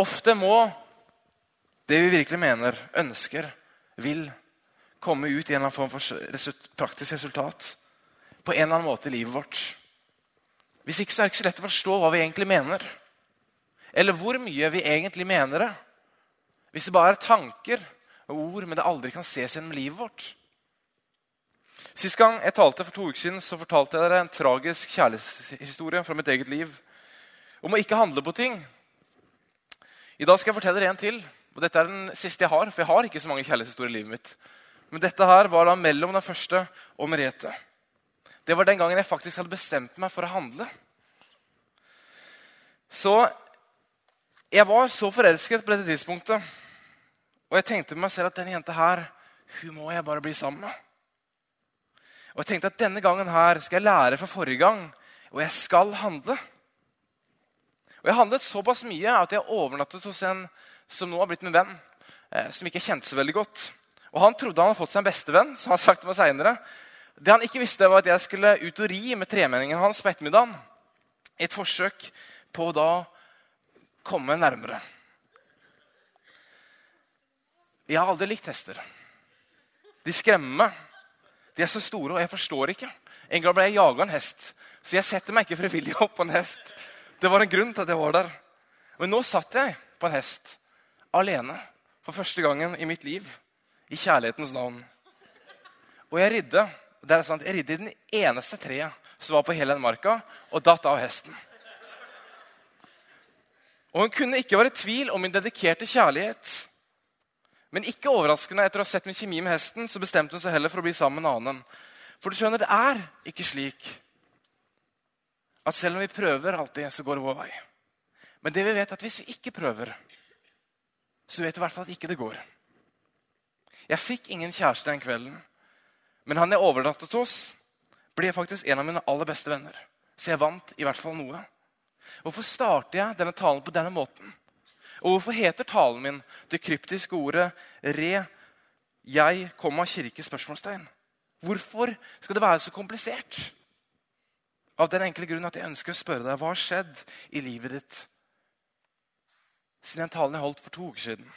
Ofte må det vi virkelig mener, ønsker, vil, komme ut i en eller annen form for result, praktisk resultat på en eller annen måte i livet vårt. Hvis ikke så er det ikke så lett å forstå hva vi egentlig mener. Eller hvor mye vi egentlig mener det. Hvis det bare er tanker og ord, men det aldri kan ses gjennom livet vårt. Sist gang jeg talte for to uker siden, så fortalte jeg dere en tragisk kjærlighetshistorie fra mitt eget liv. Om å ikke handle på ting. I dag skal jeg fortelle dere en til. og Dette er den siste jeg har, for jeg har ikke så mange kjærlighetshistorier i livet mitt. Men dette her var da mellom den første og Merete. Det var den gangen jeg faktisk hadde bestemt meg for å handle. Så jeg var så forelsket på dette tidspunktet. Og jeg tenkte med meg selv at denne jenta her, hun må jeg bare bli sammen med. Og jeg tenkte at denne gangen her skal jeg lære fra forrige gang, og jeg skal handle. Og Jeg handlet såpass mye at jeg overnattet hos en som nå har blitt min venn. Eh, som ikke kjente så veldig godt. Og Han trodde han hadde fått seg en bestevenn. som han sagt Det meg senere. Det han ikke visste, var at jeg skulle ut og ri med tremenningen hans på ettermiddagen. I et forsøk på å da komme nærmere. Jeg har aldri likt hester. De skremmer meg. De er så store, og jeg forstår ikke. En gang ble jeg jaga en hest, så jeg setter meg ikke frivillig opp på en hest. Det var en grunn til at jeg var der. Men nå satt jeg på en hest alene for første gangen i mitt liv. I kjærlighetens navn. Og jeg ridde det er sant, jeg ridde i den eneste treet som var på hele den marka, og datt av hesten. Og Hun kunne ikke være i tvil om min dedikerte kjærlighet. Men ikke overraskende, etter å ha sett min kjemi med hesten, så bestemte hun seg heller for å bli sammen med en annen. For du skjønner, det er ikke slik at selv om vi prøver alltid, så går det vår vei. Men det vi vet er at hvis vi ikke prøver, så vet vi i hvert fall at ikke det går. Jeg fikk ingen kjæreste den kvelden, men han jeg overnattet hos, ble faktisk en av mine aller beste venner. Så jeg vant i hvert fall noe. Hvorfor starter jeg denne talen på denne måten? Og hvorfor heter talen min det kryptiske ordet 're', 'jeg, komma, kirke'? spørsmålstegn? Hvorfor skal det være så komplisert? Av den enkle grunn at jeg ønsker å spørre deg hva har skjedd i livet ditt siden den talen jeg holdt for to uker siden.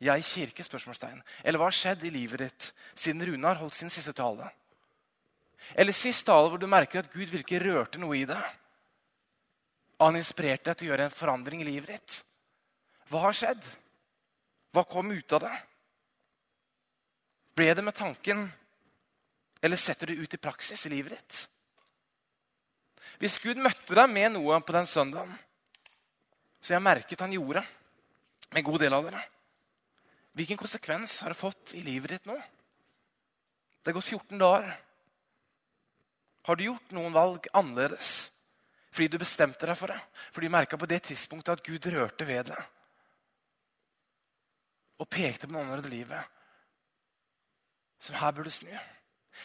Jeg kirke? spørsmålstegn. Eller hva har skjedd i livet ditt siden Runar holdt sin siste tale? Eller sist tale hvor du merker at Gud virkelig rørte noe i deg? Han inspirerte deg til å gjøre en forandring i livet ditt. Hva har skjedd? Hva kom ut av det? Ble det med tanken, eller setter du ut i praksis i livet ditt? Hvis Gud møtte deg med noe på den søndagen, så jeg merket han gjorde med en god del av dere, hvilken konsekvens har det fått i livet ditt nå? Det er gått 14 dager. Har du gjort noen valg annerledes? Fordi du bestemte deg for det. Fordi du merka på det tidspunktet at Gud rørte ved det. Og pekte på noen av det livet som her burde snu.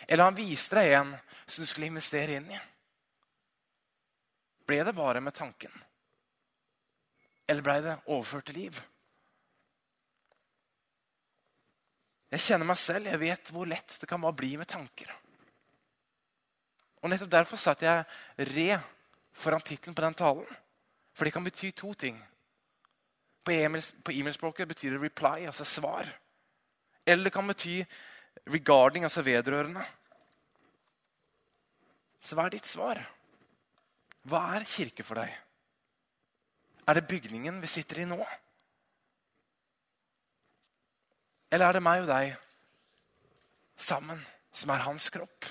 Eller han viste deg en som du skulle investere inn i. Ble det bare med tanken? Eller ble det overført til liv? Jeg kjenner meg selv. Jeg vet hvor lett det kan bare bli med tanker. Og Nettopp derfor satt jeg re foran tittelen på den talen. For det kan bety to ting. På e-mailspråket betyr det 'reply', altså svar. Eller det kan bety 'regarding', altså vedrørende. Så hva er ditt svar? Hva er kirke for deg? Er det bygningen vi sitter i nå? Eller er det meg og deg sammen, som er hans kropp?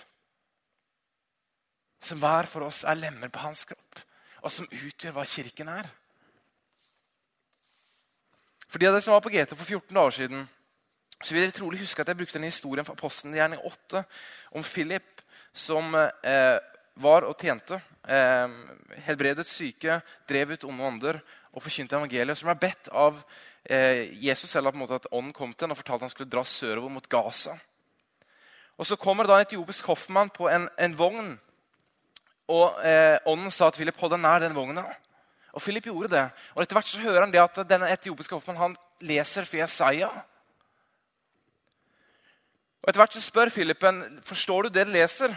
som hver for oss er lemmer på hans kropp, og som utgjør hva kirken er. For de av dere som var på GT for 14 dager siden, så vil dere trolig huske at jeg brukte den historien fra Posten gjerning 8 om Philip som eh, var og tjente. Eh, helbredet syke, drev ut onde ånder og forkynte evangeliet. Som er bedt av eh, Jesus selv på en måte at ånden kom til ham og fortalte at han skulle dra sørover mot Gaza. Og Så kommer da en etiopisk hoffmann på en, en vogn og eh, ånden sa at Philip hold deg nær den vogna. Og Philip gjorde det. Og etter hvert så hører han det at denne etiopiske hoffmannen han leser for. Og Etter hvert så spør Philip forstår du det du leser.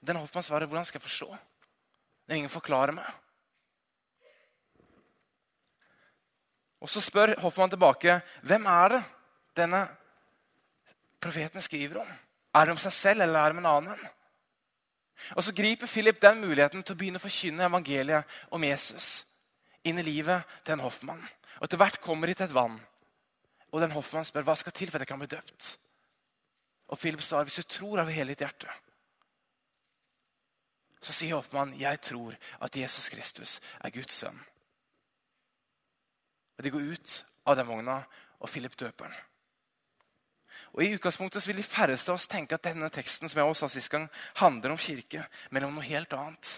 Den hoffmannen svarer hvordan skal jeg forstå? Når ingen forklarer meg. Og Så spør Hoffmann tilbake hvem er det denne profeten skriver om. Er det om seg selv eller er det om en annen? Og Så griper Philip den muligheten til å begynne å forkynne evangeliet om Jesus inn i livet til en hoffmann. Og Etter hvert kommer de til et vann, og den hoffmannen spør hva skal til for at jeg kan bli døpt. Og Philip svarer hvis du tror av hele ditt hjerte, så sier Hoffmann, jeg tror at Jesus Kristus er Guds sønn. Og De går ut av den vogna, og Philip døper den. Og I utgangspunktet vil de færreste av oss tenke at denne teksten som jeg også sa sist gang, handler om kirke, men om noe helt annet.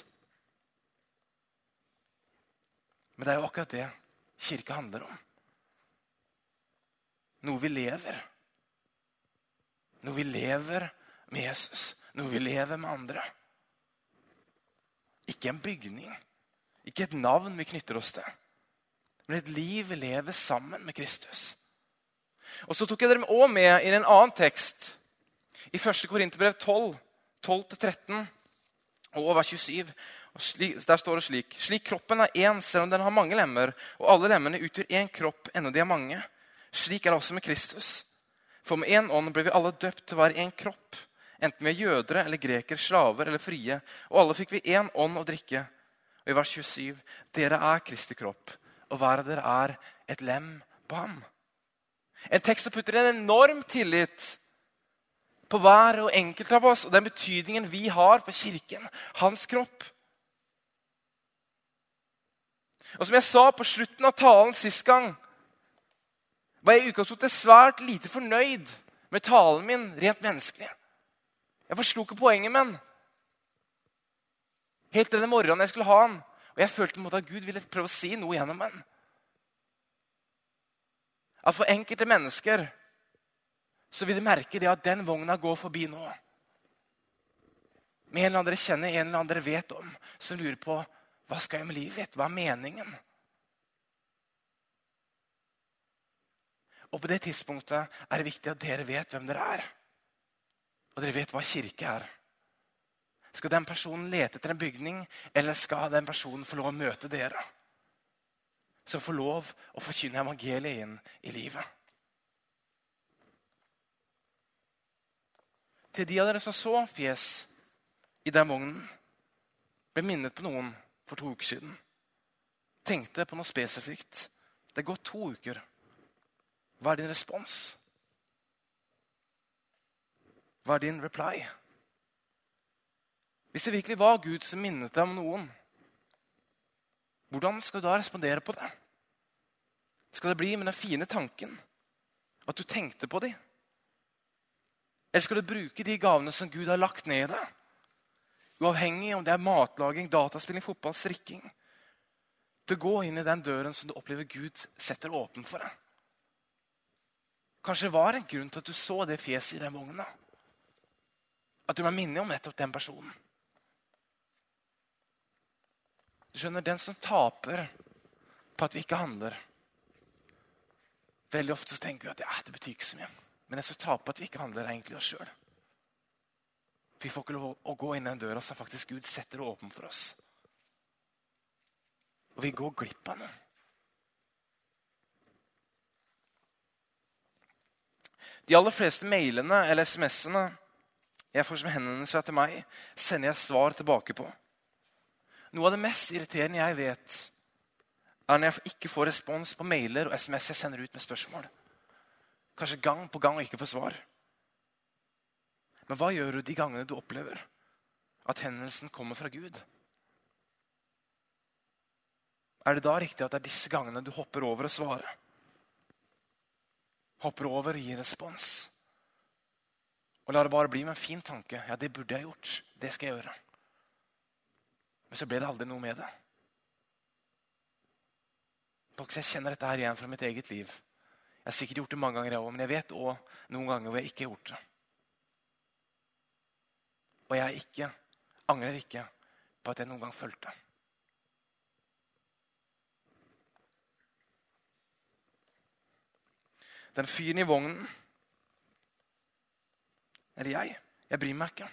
Men det er jo akkurat det kirke handler om. Noe vi lever. Noe vi lever med Jesus. Noe vi lever med andre. Ikke en bygning, ikke et navn vi knytter oss til, men et liv vi lever sammen med Kristus. Og Så tok jeg dere også med i en annen tekst, i 1. Korinterbrev 12, 12-13 og over 27. Og slik, der står det slik.: Slik kroppen er én, selv om den har mange lemmer, og alle lemmene utgjør én kropp, enda de er mange. Slik er det også med Kristus. For med én ånd ble vi alle døpt til å være én kropp. Enten vi er jødere eller grekere, slaver eller frie. Og alle fikk vi én ånd å drikke. Og i vers 27.: Dere er Kristi kropp, og hver av dere er et lem på ham. En tekst som putter en enorm tillit på hver og enkelt av oss og den betydningen vi har for Kirken, hans kropp. Og Som jeg sa på slutten av talen sist gang, var jeg i utgangspunktet svært lite fornøyd med talen min rent menneskelig. Jeg forsto ikke poenget med den. Helt til denne morgenen jeg skulle ha den. Og jeg følte på en måte at Gud ville prøve å si noe gjennom den at for enkelte mennesker så vil de merke det at den vogna går forbi nå. Med en eller annen dere kjenner, en eller annen dere vet om, som lurer på hva skal jeg med livet mitt? Hva er meningen? Og på det tidspunktet er det viktig at dere vet hvem dere er. Og dere vet hva kirke er. Skal den personen lete etter en bygning, eller skal den personen få lov å møte dere? som får lov å forkynne evangeliet inn i livet. Til de av dere som så fjes i den vognen, ble minnet på noen for to uker siden. Tenkte på noe spesifikt. Det er gått to uker. Hva er din respons? Hva er din reply? Hvis det virkelig var Gud som minnet deg om noen, hvordan skal du da respondere på det? Skal det bli med den fine tanken at du tenkte på dem? Eller skal du bruke de gavene som Gud har lagt ned i deg? Uavhengig om det er matlaging, dataspilling, fotball, strikking. Til å gå inn i den døren som du opplever Gud setter åpen for deg. Kanskje det var en grunn til at du så det fjeset i den vogna. At du må minnet om nettopp den personen. Du skjønner, Den som taper på at vi ikke handler Veldig ofte så tenker vi at ja, det betyr ikke så mye. Men den som taper på at vi ikke handler, er egentlig oss sjøl. Vi får ikke lov å gå inn den døra som faktisk Gud setter åpen for oss. Og vi går glipp av noe. De aller fleste mailene eller SMS-ene jeg får som henvendelse til meg, sender jeg svar tilbake på. Noe av det mest irriterende jeg vet, er når jeg ikke får respons på mailer og SMS jeg sender ut med spørsmål. Kanskje gang på gang og ikke får svar. Men hva gjør du de gangene du opplever at henvendelsen kommer fra Gud? Er det da riktig at det er disse gangene du hopper over å svare? Hopper over og gir respons? Og la det bare bli med en fin tanke. Ja, det burde jeg gjort. Det skal jeg gjøre. Men så ble det aldri noe med det. Jeg kjenner dette her igjen fra mitt eget liv. Jeg har sikkert gjort det mange ganger, jeg også, men jeg vet òg noen ganger hvor jeg ikke har gjort det. Og jeg ikke, angrer ikke på at jeg noen gang fulgte. Den fyren i vognen Eller jeg. Jeg bryr meg ikke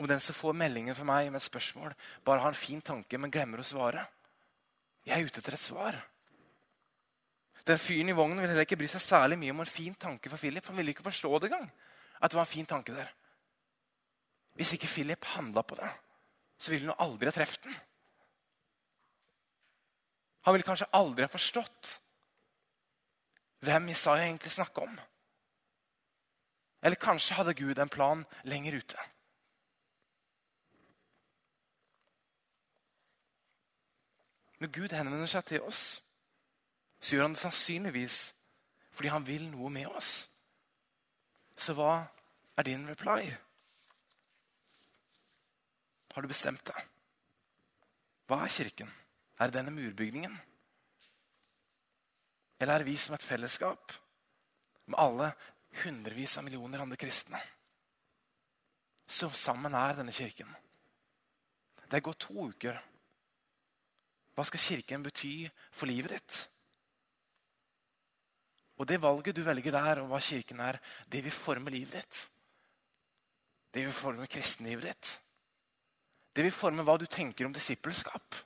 om den som får meldingen fra meg med et spørsmål, bare har en fin tanke, men glemmer å svare. Jeg er ute etter et svar. Den fyren i vognen ville heller ikke bry seg særlig mye om en fin tanke for Philip. Han ville ikke forstå det engang. at det var en fin tanke der. Hvis ikke Philip handla på det, så ville han aldri ha truffet den. Han ville kanskje aldri ha forstått hvem Isaiah egentlig snakka om. Eller kanskje hadde Gud en plan lenger ute. Når Gud henvender seg til oss, så gjør han det sannsynligvis fordi han vil noe med oss. Så hva er din reply? Har du bestemt deg? Hva er Kirken? Er det denne murbygningen? Eller er vi som et fellesskap med alle hundrevis av millioner andre kristne? Som sammen er denne kirken. Det er gått to uker hva skal Kirken bety for livet ditt? Og Det valget du velger der, og hva Kirken er, det vil forme livet ditt. Det vil forme kristenlivet ditt. Det vil forme hva du tenker om disippelskap.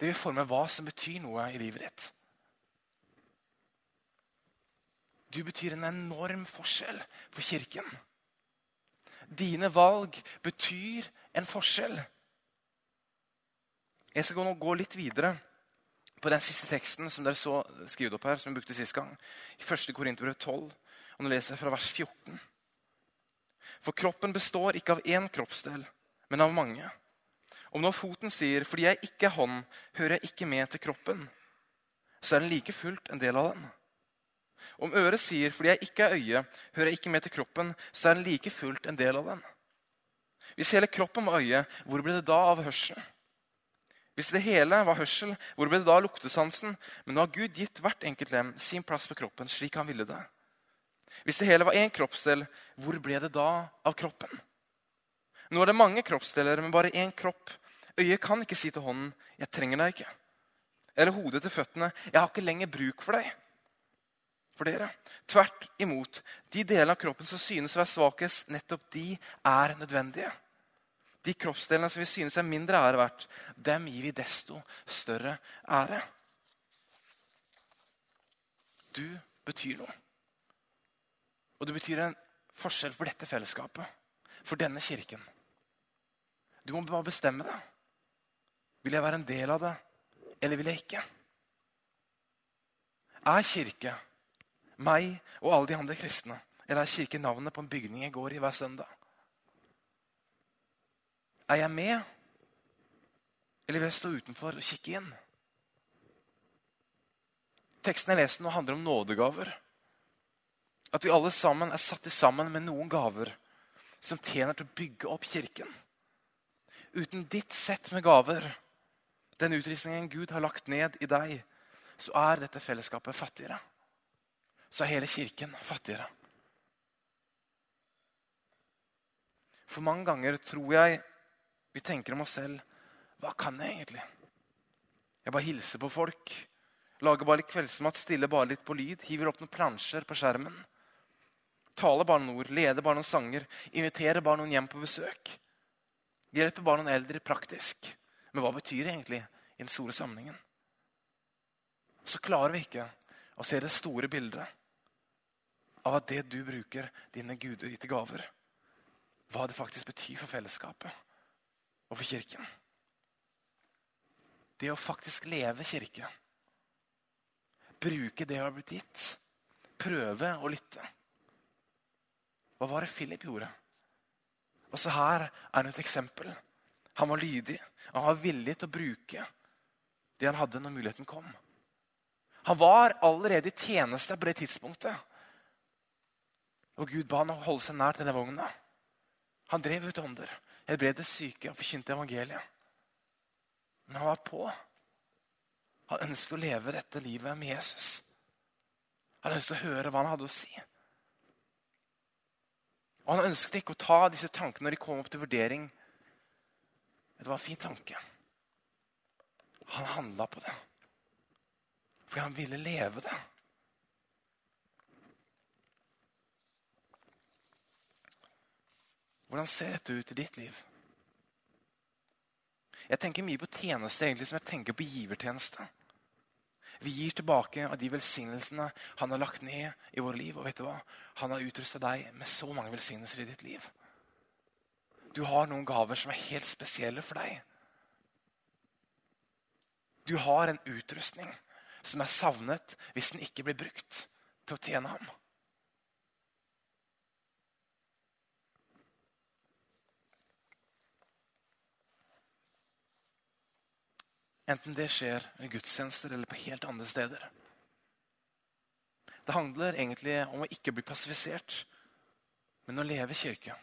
Det vil forme hva som betyr noe i livet ditt. Du betyr en enorm forskjell for Kirken. Dine valg betyr en forskjell. Jeg skal nå gå litt videre på den siste teksten som dere så skrevet opp her, som vi brukte sist gang. I 1. Korinterbrev 12, og nå leser jeg fra vers 14. For kroppen består ikke av én kroppsdel, men av mange. Om nå foten sier 'fordi jeg ikke er hånd, hører jeg ikke med til kroppen', så er den like fullt en del av den. Om øret sier 'fordi jeg ikke er øye, hører jeg ikke med til kroppen', så er den like fullt en del av den. Hvis hele kroppen var øye, hvor ble det da av hørselen? Hvis det hele var hørsel, hvor ble det da luktesansen? Men nå har Gud gitt hvert enkelt lem sin plass på kroppen slik han ville det. Hvis det hele var én kroppsdel, hvor ble det da av kroppen? Nå er det mange kroppsdeler, men bare én kropp. Øyet kan ikke si til hånden 'Jeg trenger deg ikke'. Eller hodet til føttene 'Jeg har ikke lenger bruk for deg'. For dere. Tvert imot. De delene av kroppen som synes å være svakest, nettopp de er nødvendige. De kroppsdelene som vi synes er mindre ære verdt, dem gir vi desto større ære. Du betyr noe. Og du betyr en forskjell for dette fellesskapet, for denne kirken. Du må bare bestemme deg. Vil jeg være en del av det, eller vil jeg ikke? Er kirke meg og alle de andre kristne, eller er kirke navnet på en bygning jeg går i hver søndag? Er jeg med, eller vil jeg stå utenfor og kikke inn? Teksten jeg leste nå, handler om nådegaver. At vi alle sammen er satt sammen med noen gaver som tjener til å bygge opp kirken. Uten ditt sett med gaver, den utrustningen Gud har lagt ned i deg, så er dette fellesskapet fattigere. Så er hele kirken fattigere. For mange ganger tror jeg vi tenker om oss selv Hva kan jeg egentlig? Jeg bare hilser på folk. Lager bare litt kveldsmat, stiller bare litt på lyd. Hiver opp noen plansjer på skjermen. Taler bare noen ord, leder bare noen sanger. Inviterer bare noen hjem på besøk. Hjelper bare noen eldre praktisk. Men hva betyr det egentlig i den store sammenhengen? Så klarer vi ikke å se det store bildet av at det du bruker dine gudegitte gaver, hva det faktisk betyr for fellesskapet og for kirken. Det å faktisk leve kirke. Bruke det du har blitt gitt. Prøve å lytte. Hva var det Philip gjorde? Også her er det et eksempel. Han var lydig. Han var villig til å bruke det han hadde når muligheten kom. Han var allerede i tjeneste på det tidspunktet. Og Gud ba han å holde seg nær denne vogna. Han drev ut ånder helbredet syke og forkynte evangeliet. Men han var på. Han ønsket å leve dette livet med Jesus. Han ønsket å høre hva han hadde å si. Og Han ønsket ikke å ta disse tankene når de kom opp til vurdering. Det var en fin tanke. Han handla på det. Fordi han ville leve det. Hvordan ser dette ut i ditt liv? Jeg tenker mye på tjeneste egentlig som jeg tenker på givertjeneste. Vi gir tilbake av de velsignelsene han har lagt ned i våre liv. Og vet du hva? Han har utrusta deg med så mange velsignelser i ditt liv. Du har noen gaver som er helt spesielle for deg. Du har en utrustning som er savnet hvis den ikke blir brukt til å tjene ham. Enten det skjer i gudstjenester eller på helt andre steder. Det handler egentlig om å ikke bli passifisert, men å leve kirke.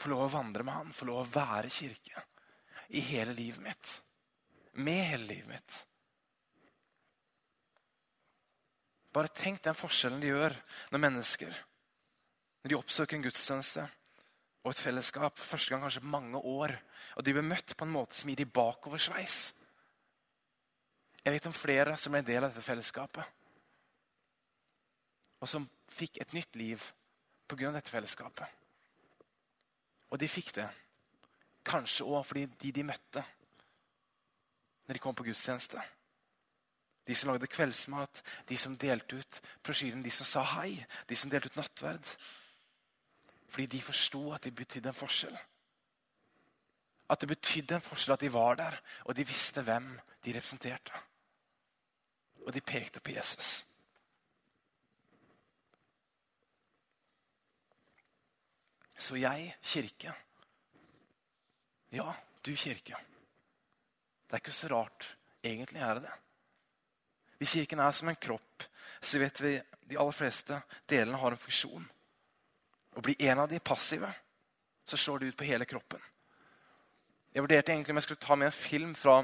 Få lov å vandre med han, få lov å være kirke i hele livet mitt. Med hele livet mitt. Bare tenk den forskjellen de gjør når mennesker når de oppsøker en gudstjeneste og et fellesskap første gang kanskje mange år, og de ble møtt på en måte som gir dem bakoversveis. Jeg vet om flere som ble en del av dette fellesskapet, og som fikk et nytt liv pga. dette fellesskapet. Og de fikk det kanskje òg fordi de de møtte når de kom på gudstjeneste. De som lagde kveldsmat, de som delte ut brosjyren, de som sa hei, de som delte ut nattverd. Fordi de forsto at det betydde en forskjell. At det betydde en forskjell at de var der, og de visste hvem de representerte. Og de pekte på Jesus. Så jeg, kirke Ja, du kirke. Det er ikke så rart. Egentlig er det det. Hvis kirken er som en kropp, så vet vi de aller fleste delene har en funksjon. Og blir en av de passive, så slår det ut på hele kroppen. Jeg vurderte egentlig om jeg skulle ta med en film fra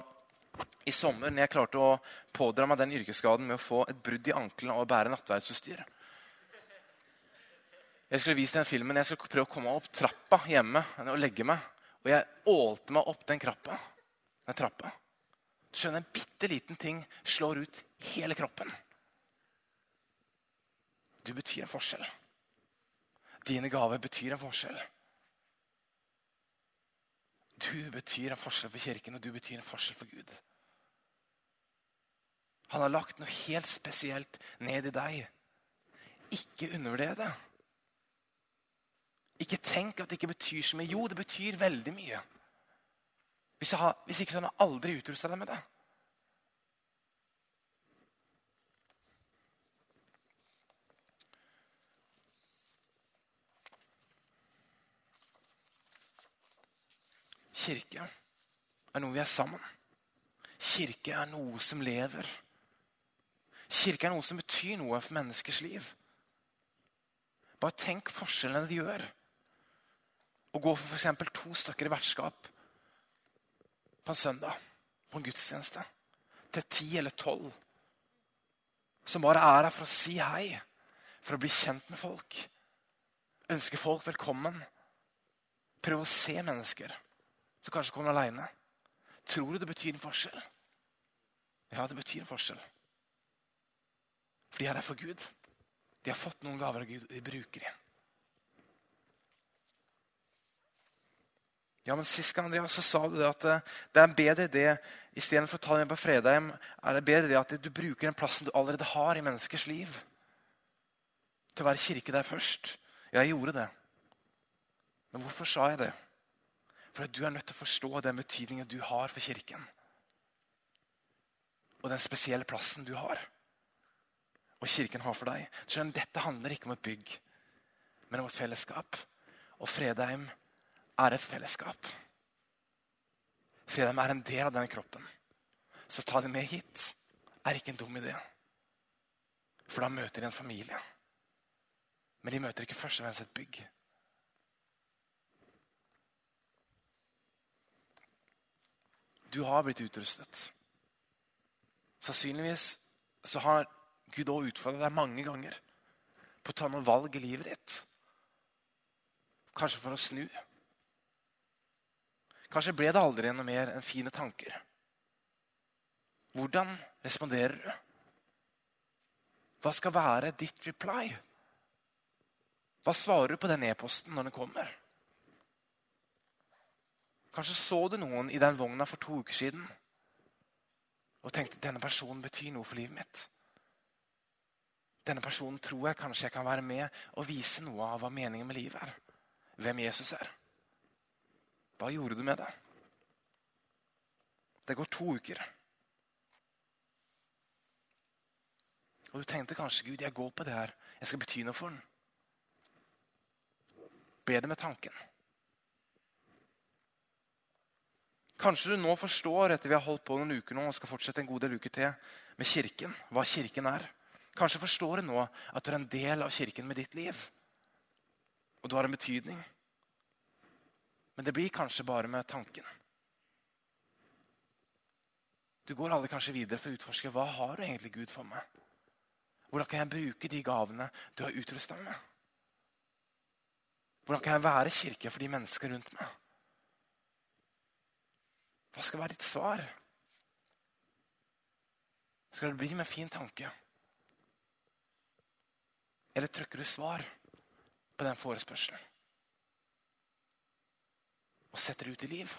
i sommer når jeg klarte å pådra meg den yrkesskaden med å få et brudd i ankelen og bære nattverdsutstyr. Jeg skulle vise den filmen, jeg skulle prøve å komme opp trappa hjemme og legge meg. Og jeg ålte meg opp den, krappa, den trappa. Du skjønner, En bitte liten ting slår ut hele kroppen. Du betyr en forskjell. Dine gaver betyr en forskjell. Du betyr en forskjell for kirken, og du betyr en forskjell for Gud. Han har lagt noe helt spesielt ned i deg. Ikke undervurder det. Ikke tenk at det ikke betyr så mye. Jo, det betyr veldig mye. Hvis, har, hvis ikke så har han aldri utrusta deg med det. Kirke er noe vi er sammen. Kirke er noe som lever. Kirke er noe som betyr noe for menneskers liv. Bare tenk forskjellene det gjør. Å gå for f.eks. to stykker i vertskap på en søndag, på en gudstjeneste, til ti eller tolv. Som bare er her for å si hei, for å bli kjent med folk. Ønske folk velkommen. Prøve å se mennesker som kanskje kommer aleine. Tror du det betyr en forskjell? Ja, det betyr en forskjell. For de er der for Gud. De har fått noen gaver av Gud, og de bruker dem. Ja, men Sist gang Andreas, så sa du det at eh, det er en bedre idé istedenfor å ta det med på Fredheim, er det bedre det at du bruker den plassen du allerede har i menneskers liv, til å være kirke der først. Ja, jeg gjorde det. Men hvorfor sa jeg det? For du er nødt til å forstå den betydningen du har for kirken. Og den spesielle plassen du har. Og kirken har for deg. Skjønn, Dette handler ikke om et bygg, men om et fellesskap. Og Fredheim er et fellesskap. Fredheim er en del av denne kroppen. Så ta det med hit. Er ikke en dum idé. For da møter de en familie. Men de møter ikke først og fremst et bygg. Du har blitt utrustet. Sannsynligvis så har Gud òg utfordret deg mange ganger på å ta noen valg i livet ditt. Kanskje for å snu. Kanskje ble det aldri noe mer enn fine tanker. Hvordan responderer du? Hva skal være ditt reply? Hva svarer du på den e-posten når den kommer? Kanskje så du noen i den vogna for to uker siden. og tenkte denne personen betyr noe for livet mitt. Denne personen tror jeg kanskje jeg kan være med og vise noe av hva meningen med livet er. Hvem Jesus er. Hva gjorde du med det? Det går to uker. Og du tenkte kanskje Gud, jeg går på det her. Jeg skal bety noe for den. Be det med tanken. Kanskje du nå forstår etter vi har holdt på noen uker nå, og skal fortsette en god del uker til med kirken, hva kirken er. Kanskje forstår du nå at du er en del av kirken med ditt liv. Og du har en betydning. Men det blir kanskje bare med tanken. Du går alle kanskje videre for å utforske hva har du egentlig Gud for meg. Hvordan kan jeg bruke de gavene du har utrusta med? Hvordan kan jeg være kirke for de mennesker rundt meg? Hva skal være ditt svar? Skal det bli med fin tanke? Eller trykker du svar på den forespørselen? Og setter det ut i liv?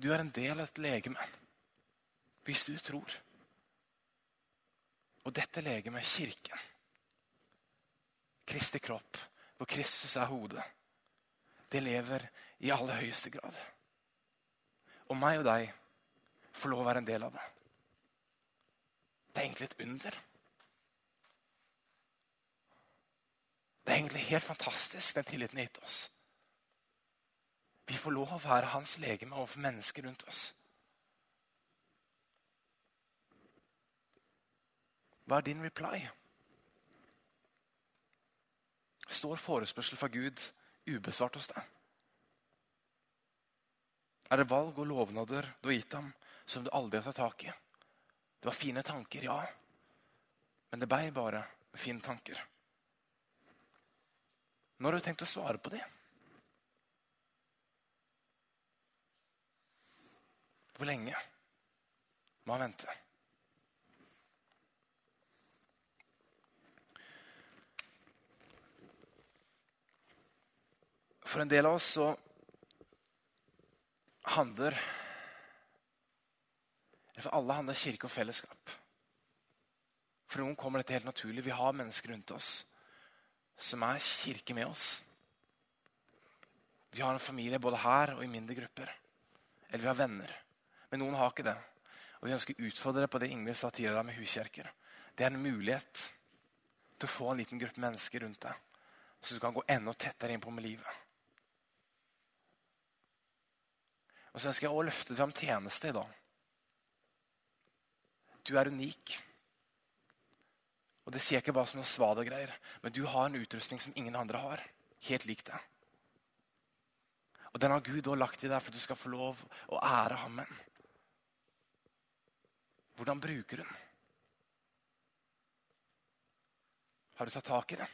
Du er en del av et legeme hvis du tror. Og dette legemet er kirken. Kristi kropp, hvor Kristus er hodet det lever i aller høyeste grad. Og meg og deg får lov å være en del av det. Det er egentlig et under. Det er egentlig helt fantastisk, den tilliten er gitt oss. Vi får lov å være hans legeme overfor mennesker rundt oss. Hva er din reply? Står forespørsel fra Gud ubesvart hos deg? Er det valg og lovnader du har gitt ham, som du aldri har tatt tak i? Du har fine tanker, ja, men det ble bare fine tanker. Når har du tenkt å svare på det? Hvor lenge må han vente? For en del av oss så handler For alle handler kirke og fellesskap. For noen kommer dette helt naturlig. Vi har mennesker rundt oss som er kirke med oss. Vi har en familie både her og i mindre grupper. Eller vi har venner. Men noen har ikke det. Og Vi ønsker å utfordre på det Ingvild sa tidligere med huskjerker. Det er en mulighet til å få en liten gruppe mennesker rundt deg, så du kan gå enda tettere innpå med livet. Og så ønsker jeg å løfte fram tjeneste i dag. Du er unik. Og Det sier jeg ikke bare som noe svada-greier, men du har en utrustning som ingen andre har. Helt lik det. Og den har Gud lagt i deg for at du skal få lov å ære ham med. Hvordan bruker den? Har du tatt tak i det?